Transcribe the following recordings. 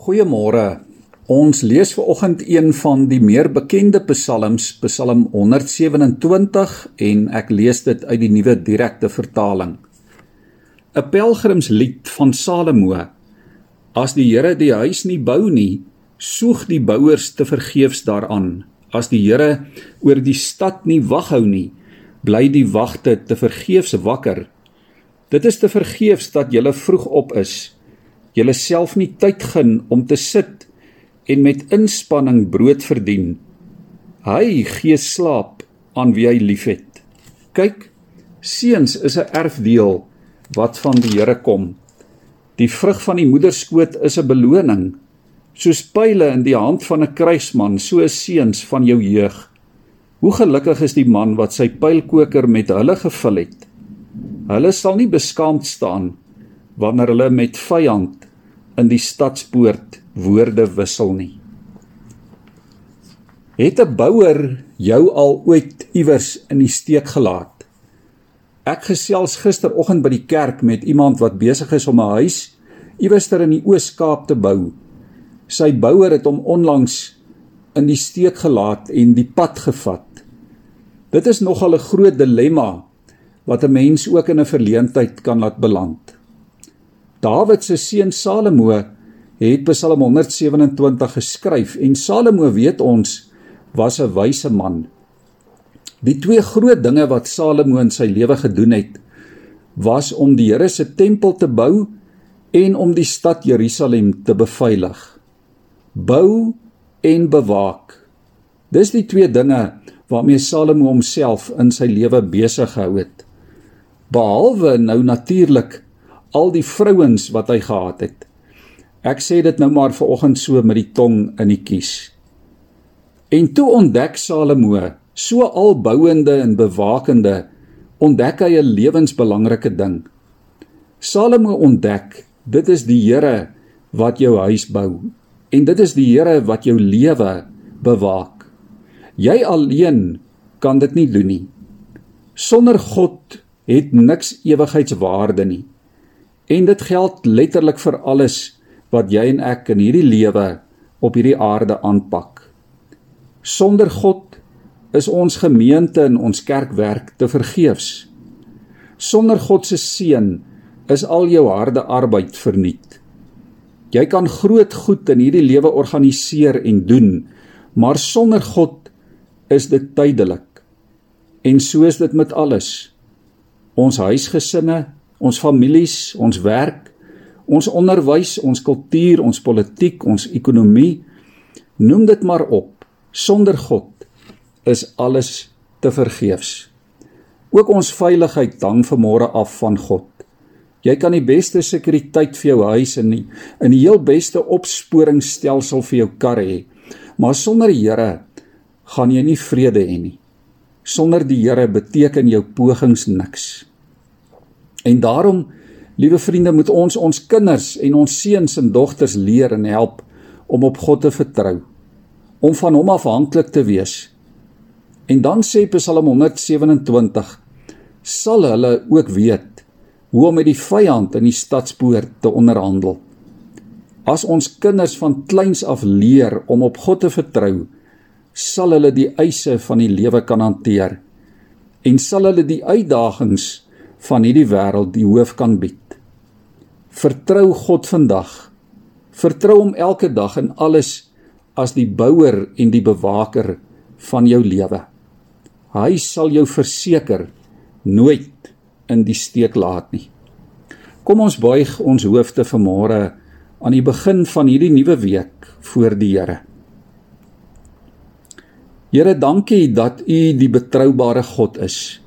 Goeiemôre. Ons lees ver oggend een van die meer bekende psalms, Psalm 127 en ek lees dit uit die nuwe direkte vertaling. 'n Pelgrimslied van Salomo. As die Here die huis nie bou nie, soeg die bouers te vergeefs daaraan. As die Here oor die stad nie wag hou nie, bly die wagte te vergeefs wakker. Dit is te vergeefs dat jy vroeg op is julle self nie tyd gun om te sit en met inspanning brood verdien. Hy gee slaap aan wie hy liefhet. Kyk, seuns is 'n erfdeel wat van die Here kom. Die vrug van die moederskoot is 'n beloning. Soos pile in die hand van 'n kruisman, so is seuns van jou jeug. Hoe gelukkig is die man wat sy pylkoker met hulle gevul het. Hulle sal nie beskaamd staan wanneer hulle met vyand in die stadspoort woorde wissel nie. Het 'n bouer jou al ooit iewers in die steek gelaat? Ek gesels gisteroggend by die kerk met iemand wat besig is om 'n huis iewers ter in die Oos-Kaap te bou. Sy bouer het hom onlangs in die steek gelaat en die pad gevat. Dit is nogal 'n groot dilemma wat 'n mens ook in 'n verleentheid kan laat beland. Dawid se seun Salomo het Psalm 127 geskryf en Salomo weet ons was 'n wyse man. Die twee groot dinge wat Salomo in sy lewe gedoen het, was om die Here se tempel te bou en om die stad Jerusalem te beveilig. Bou en bewaak. Dis die twee dinge waarmee Salomo homself in sy lewe besig gehou het. Behalwe nou natuurlik al die vrouens wat hy gehad het. Ek sê dit nou maar ver oggend so met die tong in die kies. En toe ontdek Salomo, so albouende en bewakende, ontdek hy 'n lewensbelangrike ding. Salomo ontdek, dit is die Here wat jou huis bou en dit is die Here wat jou lewe bewaak. Jy alleen kan dit nie doen nie. Sonder God het niks ewigheidswaarde nie. En dit geld letterlik vir alles wat jy en ek in hierdie lewe op hierdie aarde aanpak. Sonder God is ons gemeente en ons kerkwerk te vergeefs. Sonder God se seën is al jou harde arbeid verniet. Jy kan groot goed in hierdie lewe organiseer en doen, maar sonder God is dit tydelik. En so is dit met alles. Ons huisgesinne, ons families, ons werk, ons onderwys, ons kultuur, ons politiek, ons ekonomie, noem dit maar op. Sonder God is alles te vergeefs. Ook ons veiligheid hang vanmôre af van God. Jy kan die beste sekuriteit vir jou huis en die, in die heel beste opsporingsstelsel vir jou kar hê, maar sonder die Here gaan jy nie vrede hê nie. Sonder die Here beteken jou pogings niks. En daarom, liewe vriende, moet ons ons kinders en ons seuns en dogters leer en help om op God te vertrou, om van hom afhanklik te wees. En dan sê Psalm 127, sal hulle ook weet hoe om met die vyand in die stadspoort te onderhandel. As ons kinders van kleins af leer om op God te vertrou, sal hulle die eise van die lewe kan hanteer en sal hulle die uitdagings van hierdie wêreld die hoof kan bied. Vertrou God vandag. Vertrou hom elke dag in alles as die bouer en die bewaker van jou lewe. Hy sal jou verseker nooit in die steek laat nie. Kom ons buig ons hoofde vanmôre aan die begin van hierdie nuwe week voor die Here. Here, dankie dat U die betroubare God is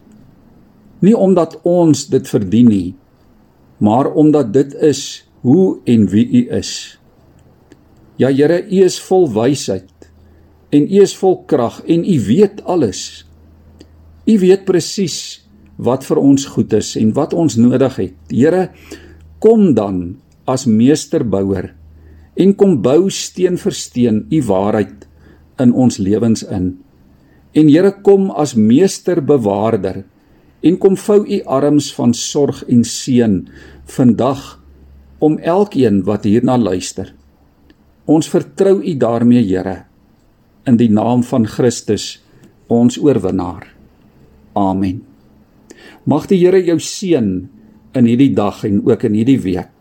nie omdat ons dit verdien nie maar omdat dit is hoe en wie u is. Ja Here u is vol wysheid en u is vol krag en u weet alles. U weet presies wat vir ons goed is en wat ons nodig het. Here kom dan as meesterbouer en kom bou steen vir steen u waarheid in ons lewens in. En Here kom as meesterbewaarder en kom vou u arms van sorg en seën vandag om elkeen wat hierna luister. Ons vertrou U daarmee, Here, in die naam van Christus, ons oorwinnaar. Amen. Mag die Here jou seën in hierdie dag en ook in hierdie week.